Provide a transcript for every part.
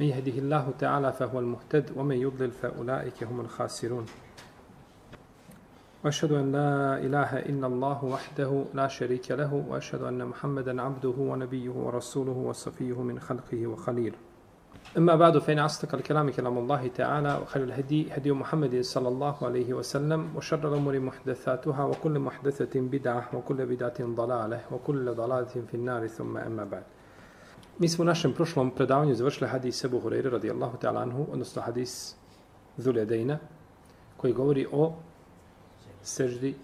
من يهده الله تعالى فهو المهتد ومن يضلل فأولئك هم الخاسرون. وأشهد أن لا إله إلا الله وحده لا شريك له وأشهد أن محمدا عبده ونبيه ورسوله وصفيه من خلقه وخليله أما بعد فإن أصدق الكلام كلام الله تعالى وخير الهدي هدي محمد صلى الله عليه وسلم وشر الأمور محدثاتها وكل محدثة بدعة وكل بدعة ضلالة وكل ضلالة في النار ثم أما بعد. Mi smo u našem prošlom predavanju završili hadis Ebu Hureyre radijallahu ta'ala anhu, odnosno hadis Zuledejna, koji govori o seždi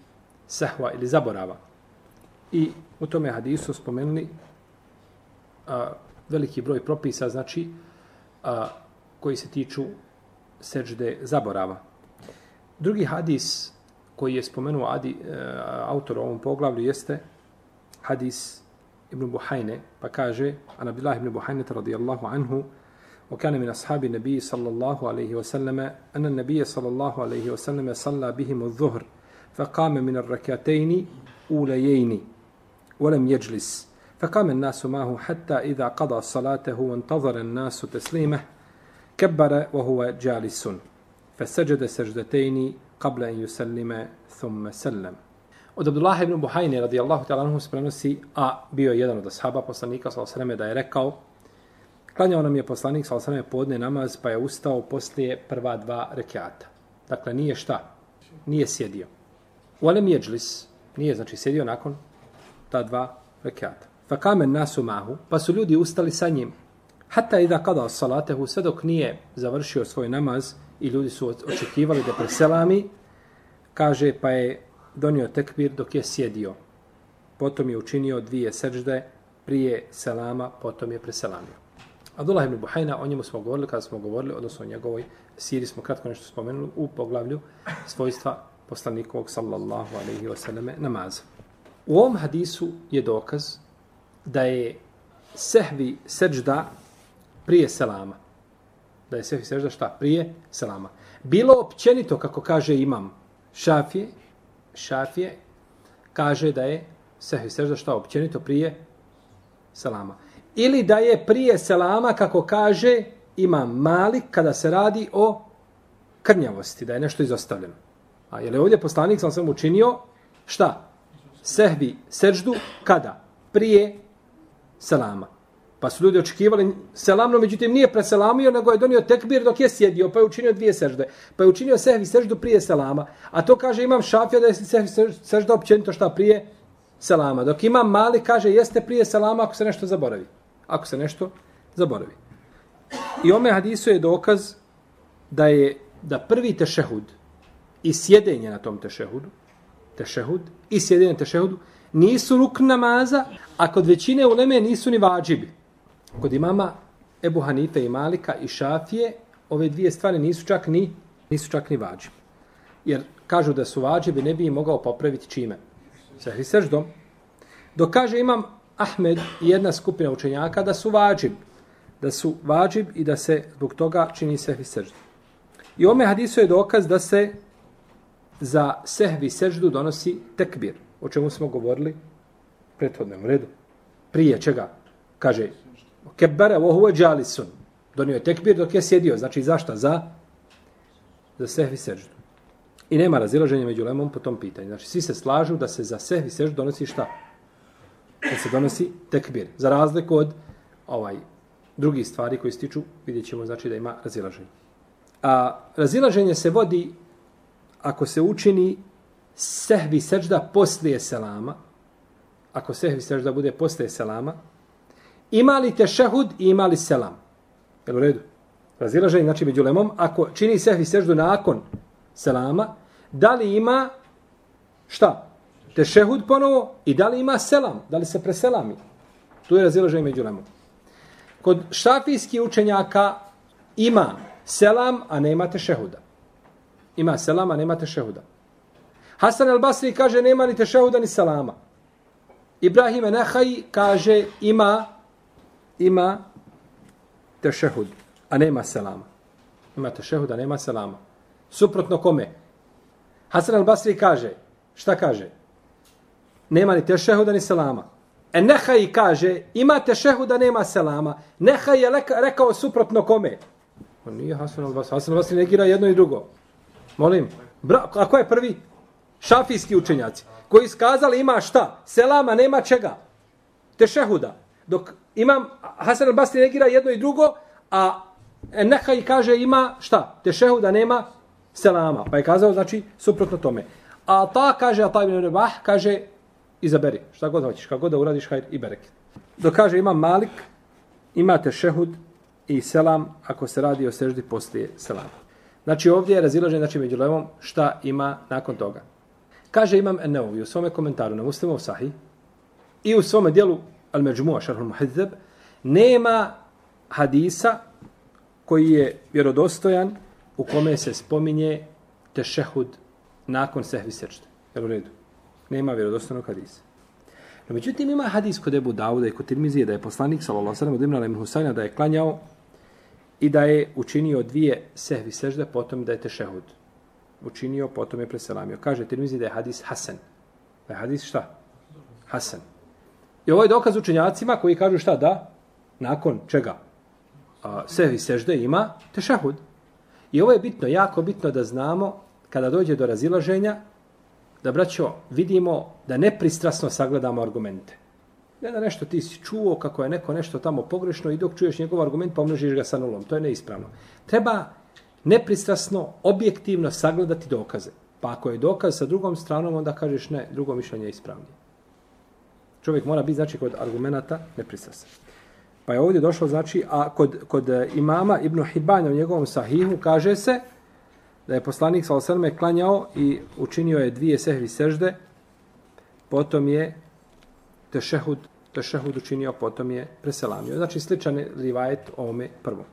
sehva ili zaborava. I u tome hadisu spomenuli a, veliki broj propisa, znači, a, koji se tiču sežde zaborava. Drugi hadis koji je spomenuo adi, a, e, autor u ovom poglavlju jeste hadis ibn Buhajne, pa kaže, an Abdullah ibn Buhajne radijallahu anhu, وكان من أصحاب النبي صلى الله عليه وسلم أن النبي صلى الله عليه وسلم صلى بهم الظهر فقام من الركعتين أوليين ولم يجلس فقام الناس معه حتى إذا قضى صلاته وانتظر الناس تسليمه كبر وهو جالس فسجد سجدتين قبل أن يسلم ثم سلم. Od Abdullah ibn Buhajne radijallahu ta'ala anhu prenosi, a bio je jedan od ashaba poslanika s.a.v. da je rekao, klanjao nam je poslanik s.a.v. podne namaz pa je ustao poslije prva dva rekiata. Dakle, nije šta? Nije sjedio. U alem jeđlis, nije znači sjedio nakon ta dva rekiata. Fa kamen nasu mahu, pa su ljudi ustali sa njim. Hatta i da kada salatehu, sve dok nije završio svoj namaz i ljudi su očekivali da preselami, kaže pa je donio tekbir dok je sjedio. Potom je učinio dvije sežde prije selama, potom je preselamio. Abdullah ibn Buhajna, o njemu smo govorili kada smo govorili, odnosno o njegovoj siri smo kratko nešto spomenuli u poglavlju svojstva poslanikovog sallallahu alaihi wa sallame namaza. U ovom hadisu je dokaz da je sehvi sežda prije selama. Da je sehvi sežda šta? Prije selama. Bilo općenito, kako kaže imam šafije, šafije, kaže da je sehvi sežda šta općenito prije selama. Ili da je prije selama, kako kaže ima malik, kada se radi o krnjavosti, da je nešto izostavljeno. A je li ovdje poslanik sam sam učinio šta? Sehvi seždu kada? Prije selama. Pa su ljudi očekivali selamno, međutim nije preselamio, nego je donio tekbir dok je sjedio, pa je učinio dvije sežde. Pa je učinio sehvi seždu prije selama. A to kaže imam šafija da je sehvi sežda općenito šta prije selama. Dok imam mali kaže jeste prije selama ako se nešto zaboravi. Ako se nešto zaboravi. I ome hadisu je dokaz da je da prvi tešehud i sjedenje na tom tešehudu, tešehud i sjedenje na tešehudu, nisu ruk namaza, a kod većine uleme nisu ni vađibi. Kod imama Ebu Hanife i Malika i Šafije, ove dvije stvari nisu čak ni, nisu čak ni vađibi. Jer kažu da su vađibi, ne bi im mogao popraviti čime. Sehvi srždom. Dok kaže imam Ahmed i jedna skupina učenjaka da su vađib. Da su vađib i da se zbog toga čini sehvi seždu. I ome hadisu je dokaz da se za sehvi seždu donosi tekbir o čemu smo govorili prethodnom redu. Prije čega? Kaže, Kebara wa huwa jalisun. Donio je tekbir dok je sjedio. Znači, zašta? Za, za sehvi seždu. I nema razilaženja među lemom po tom pitanju. Znači, svi se slažu da se za sehvi seždu donosi šta? Da se donosi tekbir. Za razliku od ovaj drugi stvari koji stiču, vidjet ćemo znači da ima razilaženje. A razilaženje se vodi ako se učini sehvi sežda poslije selama, ako sehvi sežda bude poslije selama, ima li tešehud i ima li selam? Jel u redu? Razilaženje, znači među lemom, ako čini sehvi seždu nakon selama, da li ima šta? Tešehud ponovo i da li ima selam? Da li se preselami? Tu je razilaženje među lemom. Kod šafijskih učenjaka ima selam, a nema tešehuda. Ima selam, a nema tešehuda. Hasan al-Basri kaže nema ni tešehuda ni selama. Ibrahim Nehaj kaže ima ima tešehud, a nema selama. Ima tešehud, a nema selama. Suprotno kome? Hasan al-Basri kaže, šta kaže? Nema ni tešehuda ni selama. E Nehaj kaže, imate tešehuda, nema selama. Nehaj je leka, rekao suprotno kome? On nije Hasan al-Basri. Hasan al-Basri negira jedno i drugo. Molim. Bra, a ko je prvi? Šafijski učenjaci. Koji skazali ima šta? Selama nema čega. Tešehuda. Dok imam Hasan al-Basri negira jedno i drugo, a Nehaj kaže ima šta? Tešehu da nema selama. Pa je kazao, znači, suprotno tome. A ta kaže, a ta ibn Rebah, kaže, izaberi, šta god hoćeš, kako god da uradiš, hajde i bereket. Dok kaže, ima Malik, imate šehud i selam, ako se radi o seždi poslije selama. Znači, ovdje je razilažen, znači, među levom, šta ima nakon toga. Kaže, imam Eneovi u svome komentaru na muslimov sahih i u svome dijelu Al-Međmu'a, šarhul muhidzeb, nema hadisa koji je vjerodostojan u kome se spominje tešehud nakon sehvi sečte. Jel u redu? Nema vjerodostojnog hadisa. No, međutim, ima hadis kod Ebu Dauda i kod Tirmizije da je poslanik, sallallahu sallam, od Imrana ibn Husayna, da je klanjao i da je učinio dvije sehvi sežde, potom da je tešehud. Učinio, potom je preselamio. Kaže Tirmizije da je hadis Hasan. Da je hadis šta? Hasan. I ovo je dokaz učenjacima koji kažu šta da? Nakon čega? A, sehvi sežde ima tešahud. I ovo je bitno, jako bitno da znamo kada dođe do razilaženja, da, braćo, vidimo da nepristrasno sagledamo argumente. Ne da nešto ti si čuo kako je neko nešto tamo pogrešno i dok čuješ njegov argument pa pomnožiš ga sa nulom. To je neispravno. Treba nepristrasno, objektivno sagledati dokaze. Pa ako je dokaz sa drugom stranom, onda kažeš ne, drugo mišljenje je ispravnije. Čovjek mora biti, znači, kod argumenta nepristrasan. Pa je ovdje došlo, znači, a kod, kod e, imama Ibn Hibanja u njegovom sahihu kaže se, da je poslanik sa osrme klanjao i učinio je dvije sehvi sežde, potom je tešehud, tešehud učinio, potom je preselamio. Znači sličan rivajet ovome prvom.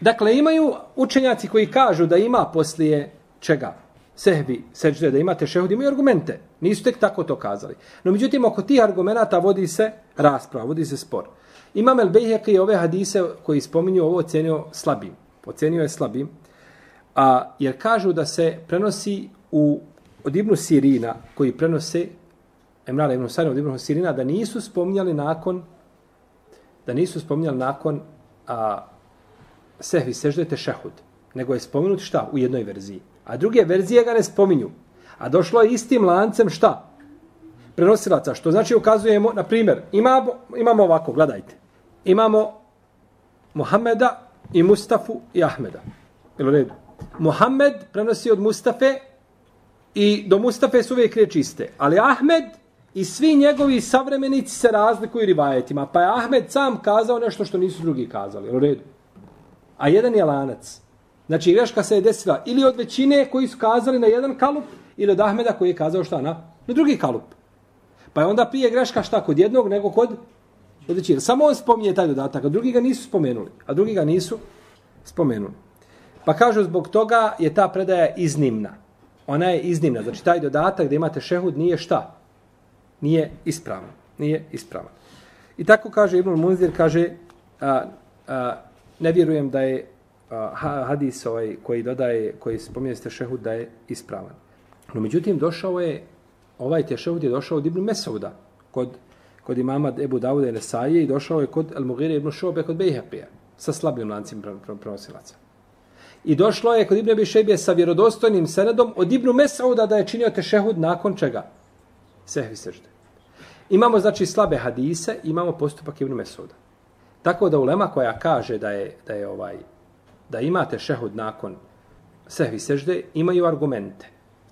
Dakle, imaju učenjaci koji kažu da ima poslije čega? Sehvi, seđde, da imate šehud, imaju argumente. Nisu tek tako to kazali. No, međutim, oko tih argumenta vodi se rasprava, vodi se spor. Imam El Bejheke i ove hadise koji spominju ovo ocenio slabim. Ocenio je slabim. A, jer kažu da se prenosi u, od Ibnu Sirina, koji prenose Emrana Ibnu Sirina od Ibnu Sirina, da nisu spominjali nakon da nisu spominjali nakon a, sehvi seždete šehud, nego je spominut šta u jednoj verziji. A druge verzije ga ne spominju. A došlo je istim lancem šta? Prenosilaca. Što znači ukazujemo, na primjer, imamo, imamo ovako, gledajte. Imamo Muhameda i Mustafu i Ahmeda. Jel redu? Muhammed prenosi od Mustafe i do Mustafe su uvijek riječi iste. Ali Ahmed i svi njegovi savremenici se razlikuju rivajetima. Pa je Ahmed sam kazao nešto što nisu drugi kazali. U redu. A jedan je lanac. Znači, greška se je desila ili od većine koji su kazali na jedan kalup, ili od Ahmeda koji je kazao šta na, na drugi kalup. Pa je onda prije greška šta kod jednog, nego kod, od većine. Samo on spominje taj dodatak, a drugi ga nisu spomenuli. A drugi ga nisu spomenuli. Pa kažu zbog toga je ta predaja iznimna. Ona je iznimna. Znači taj dodatak da imate šehud nije šta? Nije ispravan. Nije ispravan. I tako kaže Ibn Munzir, kaže a, a, ne vjerujem da je a, hadis ovaj koji dodaje, koji spominje tešehud da je ispravan. No međutim došao je, ovaj tešehud je došao od Ibn Mesauda kod, kod imama Ebu Davuda i Nesaje i došao je kod Al-Mughira ibn Šobe kod Bejhepija sa slabim lancim prenosilaca. I došlo je kod Ibn Bišebije sa vjerodostojnim senedom od Ibn Mesauda da je činio tešehud nakon čega? Sehvi sežde. Imamo znači slabe hadise, imamo postupak Ibn Mesauda. Tako da ulema koja kaže da je, da je ovaj da imate šehud nakon sehvi sežde, imaju argumente.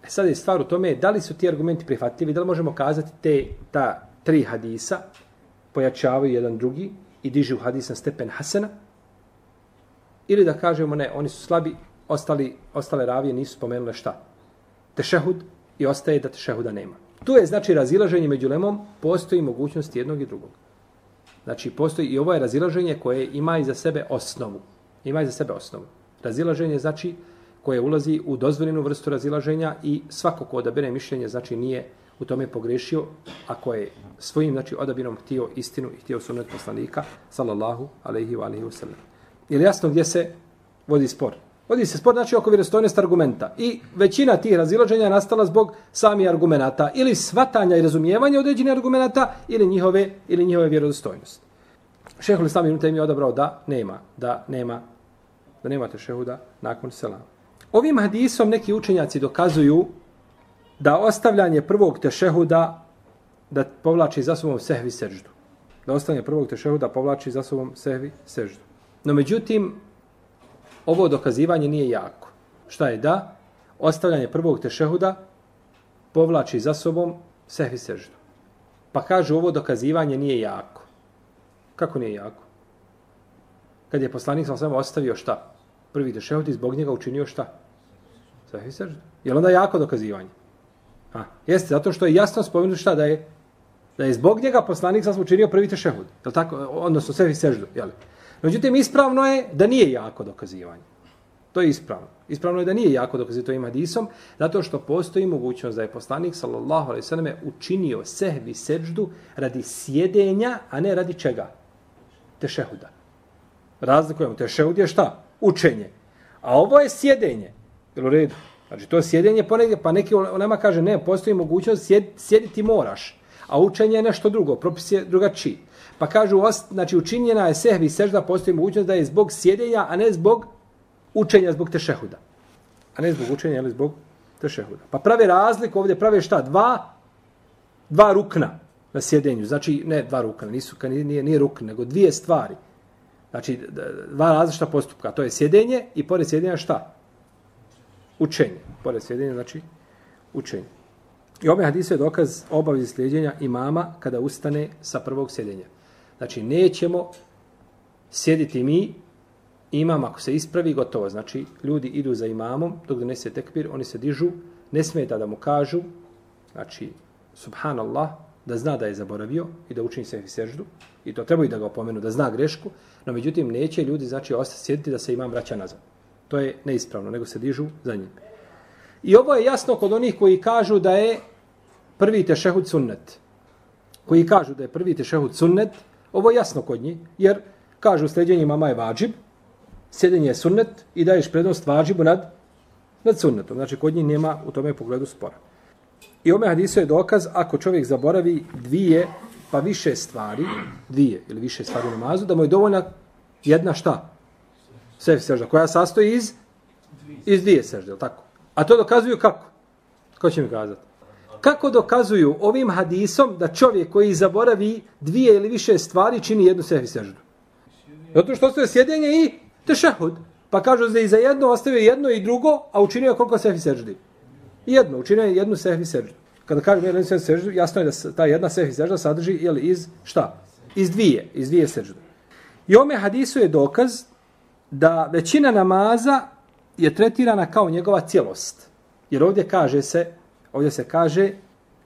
E sad je stvar u tome da li su ti argumenti prihvatljivi, da li možemo kazati te ta tri hadisa pojačavaju jedan drugi i dižu hadis na stepen Hasena, Ili da kažemo ne, oni su slabi, ostali, ostale ravije nisu spomenule šta? Tešehud i ostaje da tešehuda nema. Tu je znači razilaženje među lemom, postoji mogućnost jednog i drugog. Znači postoji i ovo je razilaženje koje ima i za sebe osnovu. Ima i za sebe osnovu. Razilaženje znači koje ulazi u dozvoljenu vrstu razilaženja i svako ko odabere mišljenje znači nije u tome pogrešio ako je svojim znači odabirom htio istinu i htio sunnet poslanika sallallahu alejhi ve alejhi ve sellem. Je jasno gdje se vodi spor? Vodi se spor znači oko vjerodostojnosti argumenta. I većina tih razilaženja je nastala zbog sami argumenata ili svatanja i razumijevanja određenih argumenata ili njihove ili njihove vjerodostojnosti. Šehul Islam ibn Taymi je odabrao da nema, da nema, da nema tešehuda nakon selama. Ovim hadisom neki učenjaci dokazuju da ostavljanje prvog tešehuda da povlači za sobom sehvi seždu. Da ostavljanje prvog tešehuda povlači za sobom sehvi seždu. No međutim, ovo dokazivanje nije jako. Šta je da? Ostavljanje prvog tešehuda povlači za sobom sehvi seždu. Pa kaže ovo dokazivanje nije jako. Kako nije jako? Kad je poslanik sam samo ostavio šta? Prvi tešehud i zbog njega učinio šta? Sehvi seždu. Je onda jako dokazivanje? A, jeste, zato što je jasno spomenuto šta da je da je zbog njega poslanik sam učinio prvi tešehud. Je tako? Odnosno sehvi seždu. je li? Međutim, ispravno je da nije jako dokazivanje. To je ispravno. Ispravno je da nije jako dokazivanje to ima hadisom, zato što postoji mogućnost da je poslanik, sallallahu alaihi sallam, učinio sehvi seždu radi sjedenja, a ne radi čega? Tešehuda. Razlikujemo. Tešehud je šta? Učenje. A ovo je sjedenje. Jel u redu? Znači, to je sjedenje ponegdje, pa neki u nama kaže, ne, postoji mogućnost, sjed, sjediti moraš. A učenje je nešto drugo, propis je drugačiji. Pa kažu, znači učinjena je sehvi sežda, postoji mogućnost da je zbog sjedenja, a ne zbog učenja, zbog tešehuda. A ne zbog učenja, ali zbog tešehuda. Pa prave razliku ovdje, prave šta? Dva, dva rukna na sjedenju. Znači, ne dva rukna, nisu, nije, nije rukn, nego dvije stvari. Znači, dva različita postupka. To je sjedenje i pored sjedenja šta? Učenje. Pored sjedenja, znači, učenje. I ovaj hadis je dokaz obavezi sljeđenja imama kada ustane sa prvog sjedenja. Znači, nećemo sjediti mi, imam ako se ispravi, gotovo. Znači, ljudi idu za imamom, dok donese tekbir, oni se dižu, ne smeta da mu kažu, znači, subhanallah, da zna da je zaboravio i da učini se seždu, i to treba i da ga opomenu, da zna grešku, no međutim, neće ljudi, znači, ostati sjediti da se imam vraća nazad. To je neispravno, nego se dižu za njim. I ovo je jasno kod onih koji kažu da je prvi tešehud sunnet. Koji kažu da je prvi tešehud sunnet, Ovo je jasno kod njih, jer kažu sljeđenje mama je vađib, sjedenje je sunnet i daješ prednost vađibu nad, nad sunnetom. Znači, kod njih nema u tome pogledu spora. I ome hadisu je dokaz, ako čovjek zaboravi dvije, pa više stvari, dvije ili više stvari u namazu, da mu je dovoljna jedna šta? Sef sežda, koja sastoji iz, iz dvije sežde, tako? A to dokazuju kako? Ko će mi kazati? kako dokazuju ovim hadisom da čovjek koji zaboravi dvije ili više stvari čini jednu sehvi seždu? Zato što ostaje sjedenje i tešahud. Pa kažu da i za jedno ostavio jedno i drugo, a učinio koliko sehvi seždi? Jedno, učinio je jednu sehvi seždu. Kada kažem jednu sehvi seždu, jasno je da ta jedna sehvi sežda sadrži jel, iz šta? Iz dvije, iz dvije sežde. I ome hadisu je dokaz da većina namaza je tretirana kao njegova cijelost. Jer ovdje kaže se Ovdje se kaže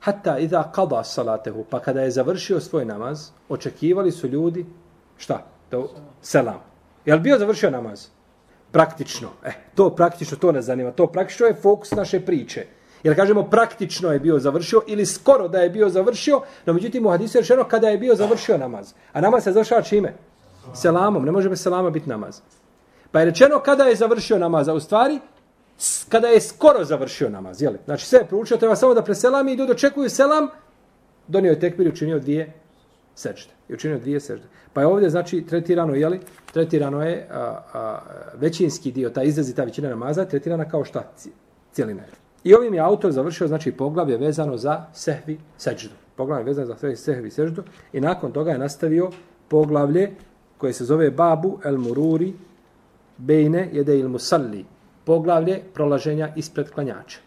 hatta iza qada salatehu, pa kada je završio svoj namaz, očekivali su ljudi šta? Da, selam. Je bio završio namaz? Praktično. Eh, to praktično, to nas zanima. To praktično je fokus naše priče. Jer kažemo praktično je bio završio ili skoro da je bio završio, no međutim u hadisu je rečeno kada je bio završio namaz. A namaz se završava čime? Selamom. Ne može bez selama biti namaz. Pa je rečeno kada je završio namaz, a u stvari kada je skoro završio namaz, jeli? Znači sve je proučio, treba samo da preselami i ljudi očekuju selam, donio je tekbir i učinio dvije sežde. I učinio dvije sežde. Pa je ovdje, znači, tretirano, jeli? Tretirano je a, a, većinski dio, ta izrazi, ta većina namaza, tretirana kao šta? Cijelina je. I ovim je autor završio, znači, poglavlje vezano za sehvi seždu. Poglavlje vezano za sehvi seždu. I nakon toga je nastavio poglavlje koje se zove Babu el Mururi Bejne jede il Musalli poglavlje prolaženja ispred klanjača.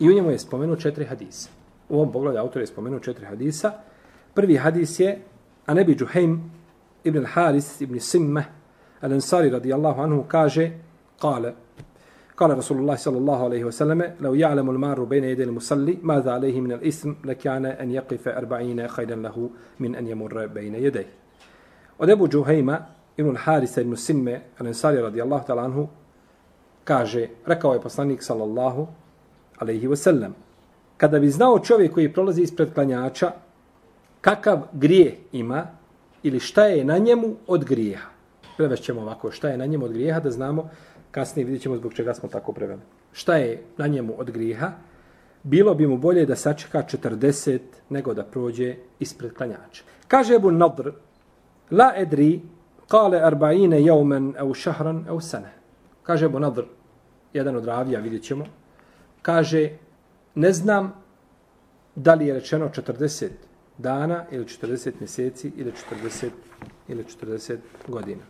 I u njemu je spomenuo četiri hadisa. U ovom poglavlju autor je spomenuo četiri hadisa. Prvi hadis je Anebi Džuhejm ibn Haris ibn Simme al-Ansari radijallahu anhu kaže kale قال رسول الله صلى الله عليه وسلم لو يعلم المار بين يدي المصلي ماذا عليه من الاسم لكان أن يقف أربعين خيرا له من أن يمر بين يديه Od Ebu Džuhejma, ibn Harisa ibn Simme, al-Ansari radijallahu ta'ala anhu, kaže, rekao je poslanik sallallahu alaihi wasallam, kada bi znao čovjek koji prolazi ispred klanjača, kakav grije ima ili šta je na njemu od grijeha. Prevešćemo ovako, šta je na njemu od grijeha, da znamo Kasnije vidjet ćemo zbog čega smo tako preveli. Šta je na njemu od grijeha? Bilo bi mu bolje da sačeka 40 nego da prođe ispred klanjača. Kaže Ebu Nadr, la edri, kale arba'ine jaumen au šahran au sene. Kaže Ebu Nadr, jedan od ravija, vidjet ćemo, kaže, ne znam da li je rečeno 40 dana ili 40 mjeseci ili 40 ili 40 godina.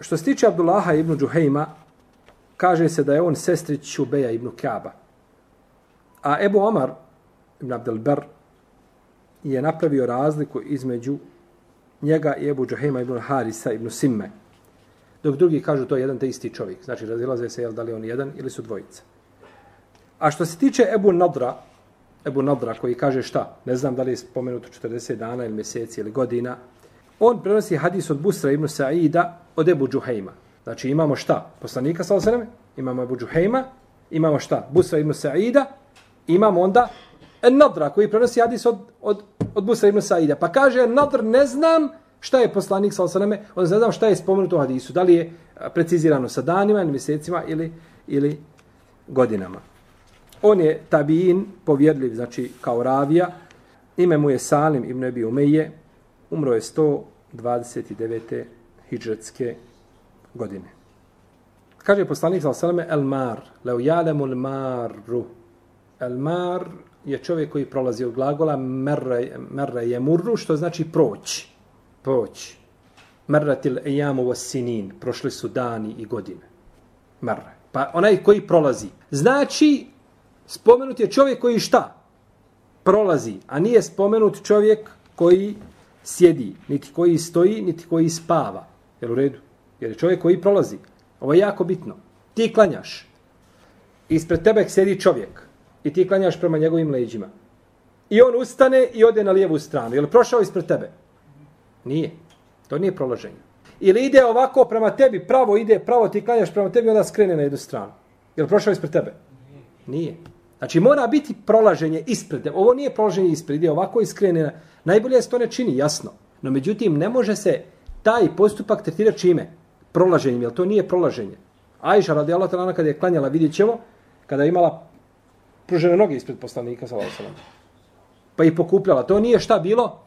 Što se tiče Abdullaha ibn Džuhejma, kaže se da je on sestrić Šubeja ibn Kaaba. A Ebu Omar ibn Abdelber je napravio razliku između njega i Ebu Džuhejma ibn Harisa ibn Simme. Dok drugi kažu to je jedan te isti čovjek. Znači razilaze se jel, da li on jedan ili su dvojica. A što se tiče Ebu Nadra, Ebu Nadra koji kaže šta, ne znam da li je spomenuto 40 dana ili mjeseci ili godina, on prenosi hadis od Busra ibn Sa'ida od Ebu Džuhejma. Znači imamo šta? Poslanika sa osaname, imamo Ebu Džuhejma, imamo šta? Busra ibn Sa'ida, imamo onda En Nadra koji prenosi hadis od, od, od Busra ibn Sa'ida. Pa kaže En Nadr, ne znam šta je poslanik sa osaname, on ne znam šta je spomenuto u hadisu. Da li je precizirano sa danima ili mjesecima ili, ili godinama. On je tabiin, povjedljiv, znači kao ravija. Ime mu je Salim ibn Ebi Umeje. Umro je 129. hijđretske godine. Kaže poslanik sallallahu alejhi el mar, law jalemu el maru. El mar je čovjek koji prolazi od glagola merre merre je murru, što znači proći. Proći. Merratil ejamu was sinin, prošli su dani i godine. Merre. Pa onaj koji prolazi. Znači spomenut je čovjek koji šta? Prolazi, a nije spomenut čovjek koji sjedi, niti koji stoji, niti koji spava. Jel u redu? Jer je čovjek koji prolazi. Ovo je jako bitno. Ti klanjaš. Ispred tebe sjedi čovjek. I ti klanjaš prema njegovim leđima. I on ustane i ode na lijevu stranu. Jel prošao ispred tebe? Nije. To nije prolaženje. Ili ide ovako prema tebi, pravo ide, pravo ti klanjaš prema tebi, onda skrene na jednu stranu. Jel prošao ispred tebe? Nije. Znači mora biti prolaženje ispred. Ovo nije prolaženje ispred, je ovako i. Najbolje se to ne čini, jasno. No međutim, ne može se taj postupak tretirati čime? Prolaženjem, jer to nije prolaženje. Ajša radi Allah talana kada je klanjala, vidjet ćemo, kada je imala pružene noge ispred poslanika, sallam, pa i pokupljala. To nije šta bilo?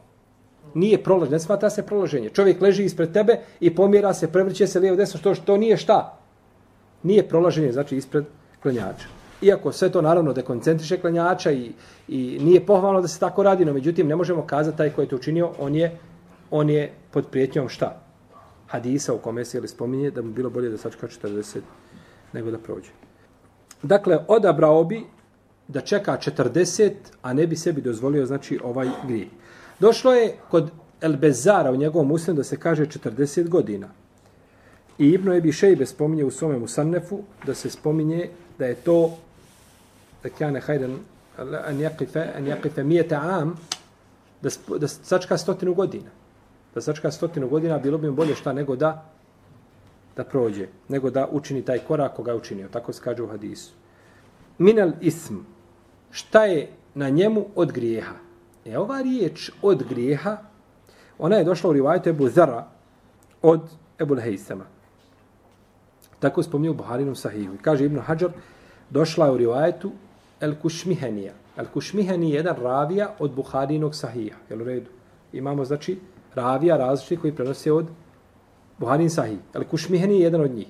Nije prolaženje, ne smatra se prolaženje. Čovjek leži ispred tebe i pomjera se, prevrće se lijevo desno, što, što nije šta? Nije prolaženje, znači ispred klanjača. Iako sve to naravno dekoncentriše klanjača i, i nije pohvalno da se tako radi, no međutim ne možemo kazati taj koji je to učinio, on je, on je pod prijetnjom šta? Hadisa u kome se ili spominje da mu bilo bolje da sačka 40 nego da prođe. Dakle, odabrao bi da čeka 40, a ne bi sebi dozvolio znači ovaj grije. Došlo je kod El Bezara u njegovom muslimu da se kaže 40 godina. I Ibnu Ebi Šejbe spominje u svome Musannefu da se spominje da je to da kjane hajden an yaqifa an yaqifa 100 am da da sačka stotinu godina. Da sačka stotinu godina bilo bi mu bolje šta nego da da prođe nego da učini taj korak koga je učinio. Tako se kaže u hadisu. Minal ism. Šta je na njemu od grijeha? E ova riječ od grijeha ona je došla u rivajetu Ebu Zara od Ebu Hejsama. Tako spominje u Buharinom sahihu. Kaže Ibn Hajar, došla je u rivajetu El Kušmihenija. El Kušmiheni je jedan ravija od Buharinog sahija. Jel u redu? Imamo, znači, ravija različitih koji prenose od Buharin sahih. El Kušmiheni je jedan od njih.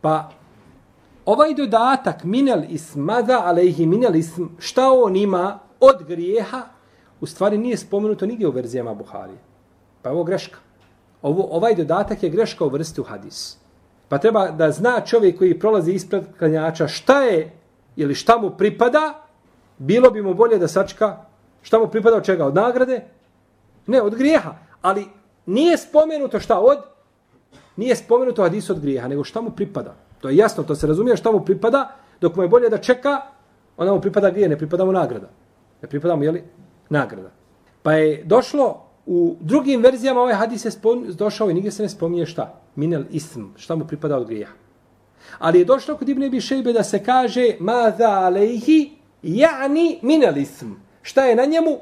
Pa, ovaj dodatak minel ismada alejhi minel ism, šta on ima od grijeha, u stvari nije spomenuto nigdje u verzijama Buharije. Pa ovo greška. Ovo, ovaj dodatak je greška u vrsti u hadis. Pa treba da zna čovjek koji prolazi ispred klanjača šta je ili šta mu pripada, bilo bi mu bolje da sačka šta mu pripada od čega? Od nagrade? Ne, od grijeha. Ali nije spomenuto šta od? Nije spomenuto hadis od grijeha, nego šta mu pripada. To je jasno, to se razumije šta mu pripada, dok mu je bolje da čeka, onda mu pripada grije, ne pripada mu nagrada. Ne pripada mu, jeli, nagrada. Pa je došlo u drugim verzijama ovaj hadis je došao i nigdje se ne spominje šta? Minel ism, šta mu pripada od grijeha. Ali je došlo kod Ibn Abi Šejbe da se kaže ma za alejhi ja'ni min ism. Šta je na njemu?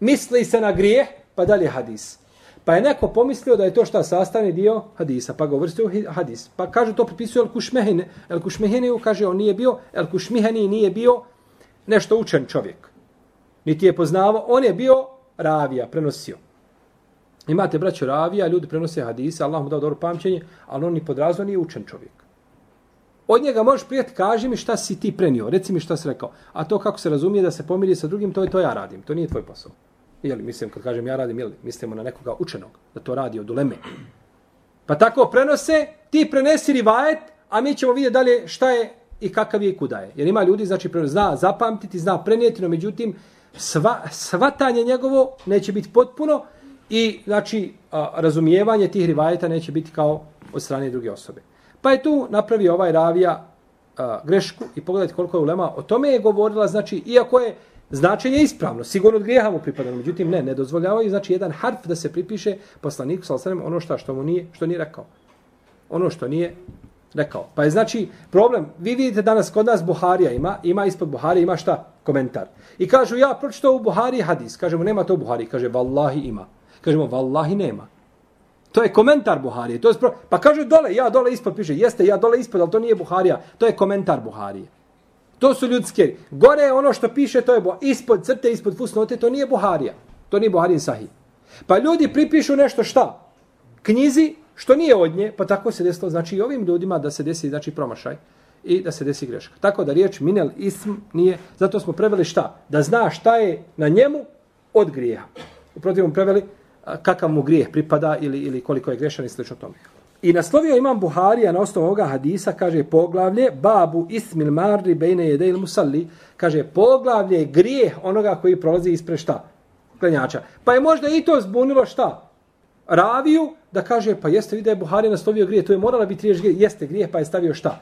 Misli se na grijeh, pa dalje hadis. Pa je neko pomislio da je to šta sastavni dio hadisa, pa ga uvrstio hadis. Pa kaže to pripisuje El Kušmehine. El Kušmehine kaže on nije bio, El Kušmehini nije bio nešto učen čovjek. Niti je poznavao, on je bio ravija, prenosio. Imate braćo ravija, ljudi prenose hadise, Allah mu dao dobro pamćenje, ali on ni podrazno nije učen čovjek. Od njega možeš prijeti, kaži mi šta si ti prenio, reci mi šta si rekao. A to kako se razumije da se pomiri sa drugim, to je to ja radim, to nije tvoj posao. Jeli, mislim, kad kažem ja radim, jeli, mislimo na nekoga učenog, da to radi od uleme. Pa tako prenose, ti prenesi rivajet, a mi ćemo vidjeti dalje šta je i kakav je i kuda je. Jer ima ljudi, znači, zna zapamtiti, zna prenijeti, no međutim, sva, svatanje njegovo neće biti potpuno i, znači, a, razumijevanje tih rivajeta neće biti kao od strane druge osobe. Pa je tu napravi ovaj ravija a, grešku i pogledajte koliko je ulema. O tome je govorila, znači, iako je značenje ispravno, sigurno od grijeha mu pripada, međutim ne, ne dozvoljavaju, znači jedan harf da se pripiše poslaniku sa osanem ono što, što mu nije, što nije rekao. Ono što nije rekao. Pa je znači problem, vi vidite danas kod nas Buharija ima, ima ispod Buharija ima šta? Komentar. I kažu ja pročitao u Buhari hadis, kažemo nema to u Buhari, kaže vallahi ima. Kažemo vallahi nema. To je komentar Buharije. To je spro... Pa kaže dole, ja dole ispod piše, jeste ja dole ispod, ali to nije Buharija. To je komentar Buharije. To su ljudske. Gore je ono što piše, to je bo... ispod crte, ispod fusnote, to nije Buharija. To nije Buharijin Sahih. Pa ljudi pripišu nešto šta? Knjizi, što nije od nje, pa tako se desilo, znači i ovim ljudima da se desi, znači promašaj i da se desi greška. Tako da riječ minel ism nije, zato smo preveli šta? Da zna šta je na njemu od grija. U protivom preveli kakav mu grijeh pripada ili, ili koliko je grešan i slično tome. I naslovio imam Buharija na osnovu ovoga hadisa, kaže poglavlje, babu ismil marri bejne jede il musalli, kaže poglavlje grijeh onoga koji prolazi ispred šta? Klenjača. Pa je možda i to zbunilo šta? Raviju, da kaže, pa jeste vidi da je Buharija naslovio grijeh, to je morala biti riješ grijeh, jeste grijeh, pa je stavio šta?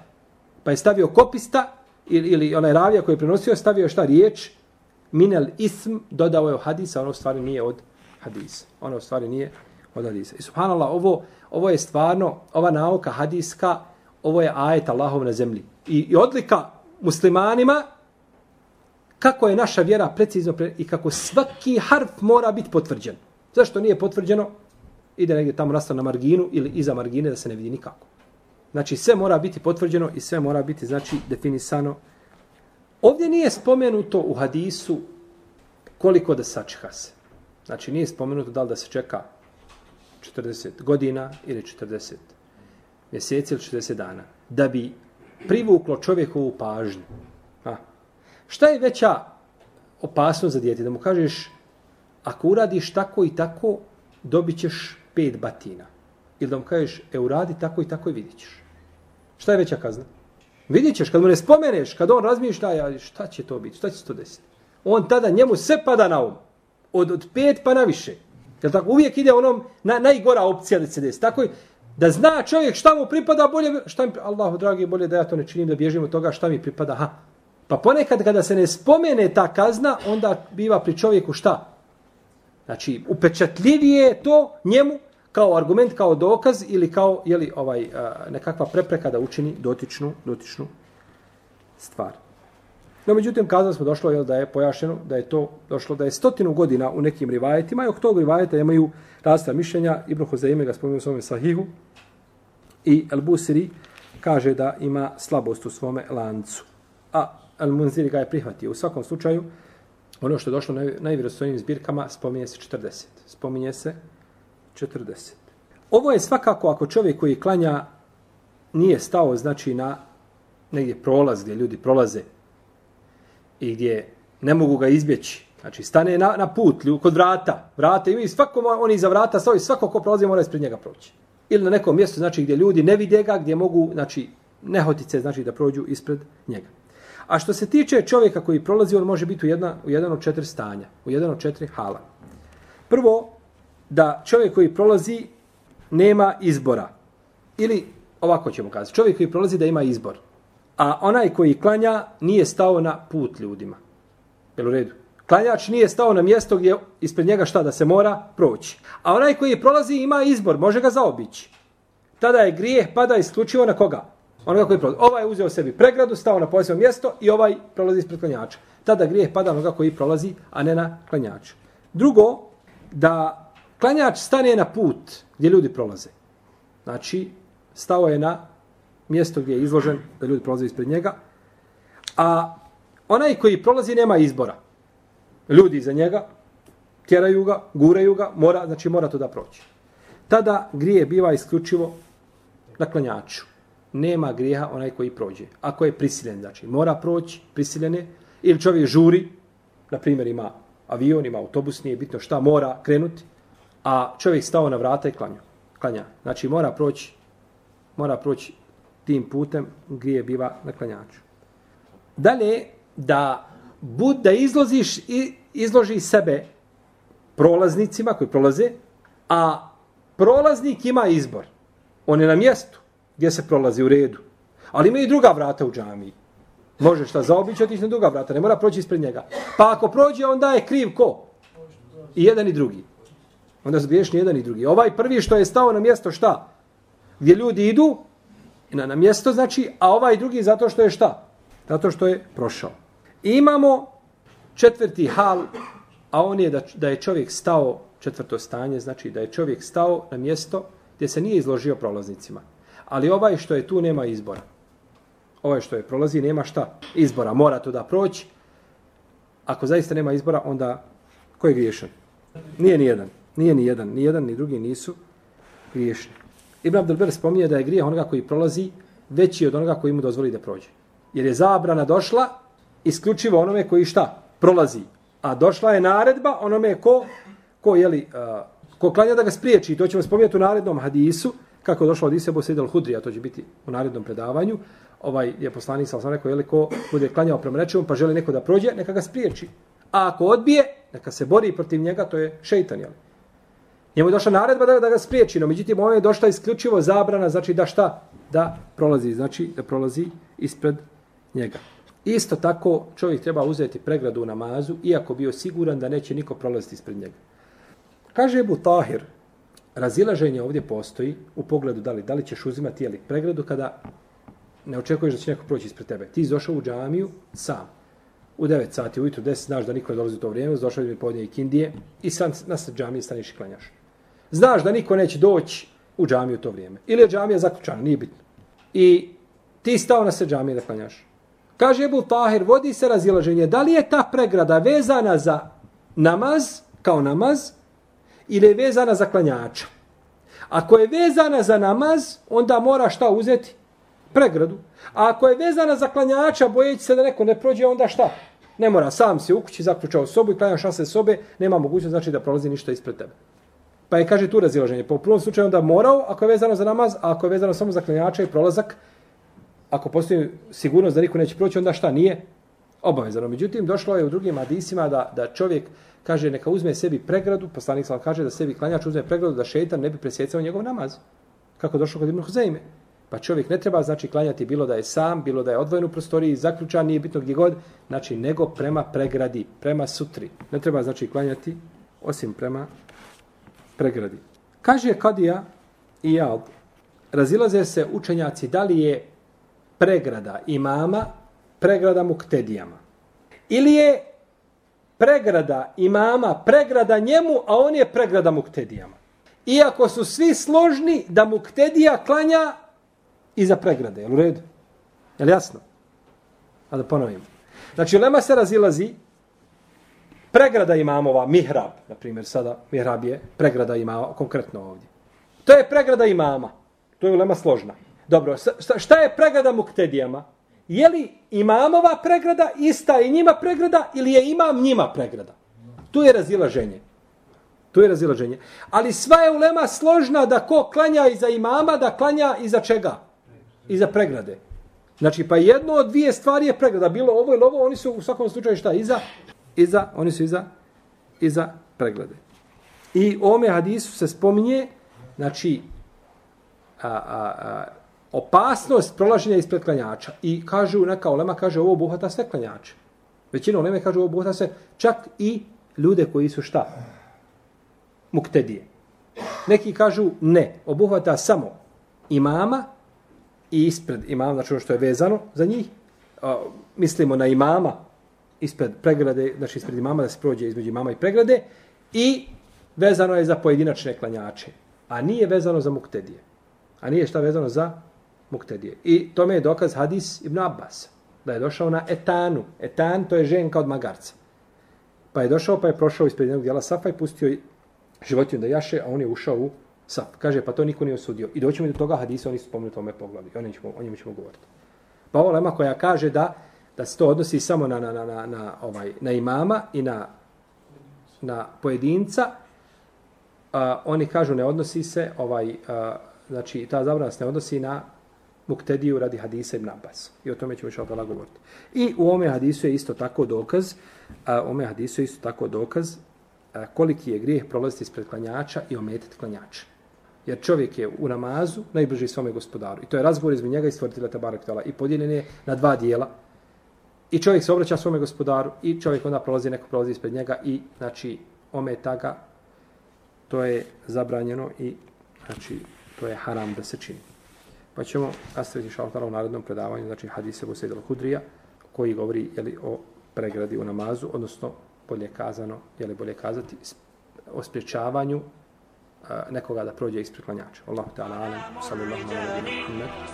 Pa je stavio kopista, ili, ili onaj ravija koji je prenosio, stavio šta riječ? Minel ism, dodao je u hadisa, ono stvari nije od hadisa. Ono stvari nije od hadisa. I subhanallah, ovo, ovo je stvarno, ova nauka hadiska, ovo je ajet Allahov na zemlji. I, i odlika muslimanima, kako je naša vjera precizno pre, i kako svaki harf mora biti potvrđen. Zašto nije potvrđeno? Ide negdje tamo nastao na marginu ili iza margine da se ne vidi nikako. Znači sve mora biti potvrđeno i sve mora biti znači definisano. Ovdje nije spomenuto u hadisu koliko da sačeha se. Znači nije spomenuto da li da se čeka 40 godina ili 40 mjeseci ili 60 dana, da bi privuklo čovjekovu pažnju. A. Šta je veća opasnost za djete? Da mu kažeš, ako uradiš tako i tako, dobit ćeš pet batina. Ili da mu kažeš, e uradi tako i tako i vidit ćeš. Šta je veća kazna? Vidit ćeš, kad mu ne spomeneš, kad on razmišlja, šta će to biti, šta će se to desiti? On tada njemu sve pada na um. Od, od pet pa na više. Jel tako? Uvijek ide onom na, najgora opcija da se desi. Tako je, da zna čovjek šta mu pripada bolje, šta mi, Allahu dragi, bolje da ja to ne činim, da bježim od toga šta mi pripada. Ha. Pa ponekad kada se ne spomene ta kazna, onda biva pri čovjeku šta? Znači, upečatljivije to njemu kao argument, kao dokaz ili kao jeli, ovaj, nekakva prepreka da učini dotičnu, dotičnu stvar. No, međutim, kazali smo došlo jel, da je pojašeno, da je to došlo, da je stotinu godina u nekim rivajetima i oko tog rivajeta imaju rasta mišljenja. Ibn Hozeime ga spomenuo u svome sahihu i El Busiri kaže da ima slabost u svome lancu. A El Munziri ga je prihvatio. U svakom slučaju, ono što je došlo na zbirkama, spominje se 40. Spominje se 40. Ovo je svakako ako čovjek koji klanja nije stao, znači na negdje prolaz gdje ljudi prolaze i gdje ne mogu ga izbjeći. Znači, stane na, na put, kod vrata. Vrata imaju svako, oni iza vrata stoji, svako ko prolazi mora ispred njega proći. Ili na nekom mjestu, znači, gdje ljudi ne vide ga, gdje mogu, znači, nehotice, znači, da prođu ispred njega. A što se tiče čovjeka koji prolazi, on može biti u, jedna, u jedan od četiri stanja, u jedan od četiri hala. Prvo, da čovjek koji prolazi nema izbora. Ili, ovako ćemo kazati, čovjek koji prolazi da ima izbor a onaj koji klanja nije stao na put ljudima. Jel u redu? Klanjač nije stao na mjesto gdje ispred njega šta da se mora proći. A onaj koji prolazi ima izbor, može ga zaobići. Tada je grijeh pada isključivo na koga? Onoga koji prolazi. Ovaj je uzeo sebi pregradu, stao na posebno mjesto i ovaj prolazi ispred klanjača. Tada grijeh pada onoga koji prolazi, a ne na klanjača. Drugo, da Klanjač stane na put gdje ljudi prolaze. Znači, stao je na mjesto gdje je izložen da ljudi prolaze ispred njega. A onaj koji prolazi nema izbora. Ljudi iza njega tjeraju ga, guraju ga, mora, znači mora to da proći. Tada grije biva isključivo na klanjaču. Nema grijeha onaj koji prođe. Ako je prisiljen, znači mora proći, prisiljen je, ili čovjek žuri, na primjer ima avion, ima autobus, nije bitno šta, mora krenuti, a čovjek stao na vrata i klanja. klanja. Znači mora proći, mora proći tim putem grije biva na klanjaču. Dalje, da bud da izloziš i izloži sebe prolaznicima koji prolaze, a prolaznik ima izbor. On je na mjestu gdje se prolazi u redu. Ali ima i druga vrata u džamiji. Može šta zaobići, otići na druga vrata, ne mora proći ispred njega. Pa ako prođe, onda je kriv ko? I jedan i drugi. Onda su griješni jedan i drugi. Ovaj prvi što je stao na mjesto šta? Gdje ljudi idu, na, na mjesto znači, a ovaj drugi zato što je šta? Zato što je prošao. I imamo četvrti hal, a on je da, da je čovjek stao, četvrto stanje, znači da je čovjek stao na mjesto gdje se nije izložio prolaznicima. Ali ovaj što je tu nema izbora. Ovaj što je prolazi nema šta izbora, mora to da proći. Ako zaista nema izbora, onda ko je griješan? Nije ni jedan. Nije ni jedan. Ni jedan, ni drugi nisu griješni. Ibn Abdelber spominje da je grijeh onoga koji prolazi veći od onoga koji mu dozvoli da prođe. Jer je zabrana došla isključivo onome koji šta? Prolazi. A došla je naredba onome ko, ko, jeli, uh, ko klanja da ga spriječi. I to ćemo spominjati u narednom hadisu, kako je došlo od Isebu Sejid al-Hudri, a to će biti u narednom predavanju. Ovaj je poslanik sam rekao, jeli, ko bude klanjao prema rečevom, pa želi neko da prođe, neka ga spriječi. A ako odbije, neka se bori protiv njega, to je šeitan, jeli. Njemu je došla naredba da, da ga spriječi, no međutim, ovo je došla isključivo zabrana, znači da šta? Da prolazi, znači da prolazi ispred njega. Isto tako čovjek treba uzeti pregradu u namazu, iako bio siguran da neće niko prolaziti ispred njega. Kaže Ebu Tahir, razilaženje ovdje postoji u pogledu da li, da li ćeš uzimati jelik pregradu kada ne očekuješ da će neko proći ispred tebe. Ti došao u džamiju sam. U 9 sati ujutru, 10, znaš da niko ne dolazi u to vrijeme, došao mi podnije i kindije i sam na sred džamije staniš i klanjaš. Znaš da niko neće doći u džamiju to vrijeme. Ili je džamija zaključana, nije bitno. I ti stao na se džamije da klanjaš. Kaže Ebu Tahir, vodi se razilaženje, da li je ta pregrada vezana za namaz, kao namaz, ili je vezana za klanjača. Ako je vezana za namaz, onda mora šta uzeti? Pregradu. A ako je vezana za klanjača, bojeći se da neko ne prođe, onda šta? Ne mora, sam se u kući zaključao sobu i klanjaš se sobe, nema mogućnost znači da prolazi ništa ispred tebe. Pa je, kaže, tu razilaženje. Po prvom slučaju onda morao, ako je vezano za namaz, a ako je vezano samo za klanjača i prolazak, ako postoji sigurnost da niko neće proći, onda šta nije? Obavezano. Međutim, došlo je u drugim hadisima da, da čovjek kaže neka uzme sebi pregradu, poslanik sam kaže da sebi klanjač uzme pregradu da šeitan ne bi presjecao njegov namaz. Kako došlo kod Ibn Huzeime. Pa čovjek ne treba znači klanjati bilo da je sam, bilo da je odvojen u prostoriji, zaključan, nije bitno gdje god, znači nego prema pregradi, prema sutri. Ne treba znači klanjati osim prema pregradi. Kaže Kadija i ja, razilaze se učenjaci da li je pregrada imama, pregrada muktedijama. Ili je pregrada imama, pregrada njemu, a on je pregrada muktedijama. Iako su svi složni da muktedija klanja iza pregrade. Je u redu? Je li jasno? A da ponovim. Znači, lema se razilazi pregrada imamova, mihrab, na primjer, sada mihrab je pregrada imama, konkretno ovdje. To je pregrada imama. To je ulema složna. Dobro, šta je pregrada muktedijama? Je li imamova pregrada ista i njima pregrada ili je imam njima pregrada? Tu je razilaženje. Tu je razilaženje. Ali sva je ulema složna da ko klanja iza imama, da klanja iza čega? Iza pregrade. Znači, pa jedno od dvije stvari je pregrada. Bilo ovo ili ovo, oni su u svakom slučaju šta? Iza, iza, oni su iza, iza preglede. I u ome hadisu se spominje, znači, a, a, a, opasnost prolaženja ispred klanjača. I kažu, neka olema kaže, ovo obuhvata sve klanjače. Većina oleme kaže, ovo obuhvata se čak i ljude koji su šta? Muktedije. Neki kažu, ne, obuhvata samo imama i ispred imama, znači ono što je vezano za njih. A, mislimo na imama ispred pregrade, znači ispred imama da se prođe između imama i pregrade i vezano je za pojedinačne klanjače, a nije vezano za muktedije. A nije šta vezano za muktedije. I tome je dokaz hadis Ibn Abbas, da je došao na etanu. Etan to je ženka od magarca. Pa je došao, pa je prošao ispred jednog dijela safa i pustio životinju da jaše, a on je ušao u saf. Kaže, pa to niko nije osudio. I doćemo do toga hadisa, oni su spomenuli tome poglavi. O njemu ćemo, o njemu ćemo govoriti. Pa ovo lema koja kaže da da se to odnosi samo na, na, na, na, na, ovaj, na imama i na, na pojedinca, a, oni kažu ne odnosi se, ovaj, a, znači ta zabrana se ne odnosi na muktediju radi hadisa ibn Abbas. I o tome ćemo još odala govoriti. I u ome hadisu je isto tako dokaz, a, u ome hadisu je isto tako dokaz a, koliki je grijeh prolaziti ispred klanjača i ometiti klanjača. Jer čovjek je u namazu najbliži svome gospodaru. I to je razgovor između njega i stvoritelja Tabarak Tala. I podijeljen je na dva dijela. I čovjek se obraća svome gospodaru i čovjek onda prolazi, neko prolazi ispred njega i znači ometa ga. To je zabranjeno i znači to je haram da se čini. Pa ćemo nastaviti šaltala u narednom predavanju, znači hadise Bosed al-Hudrija, koji govori jeli, o pregradi u namazu, odnosno bolje kazano, jeli bolje kazati, o spriječavanju nekoga da prođe ispred klanjača. Allahu ta'ala alam, sallallahu alaihi wa sallam.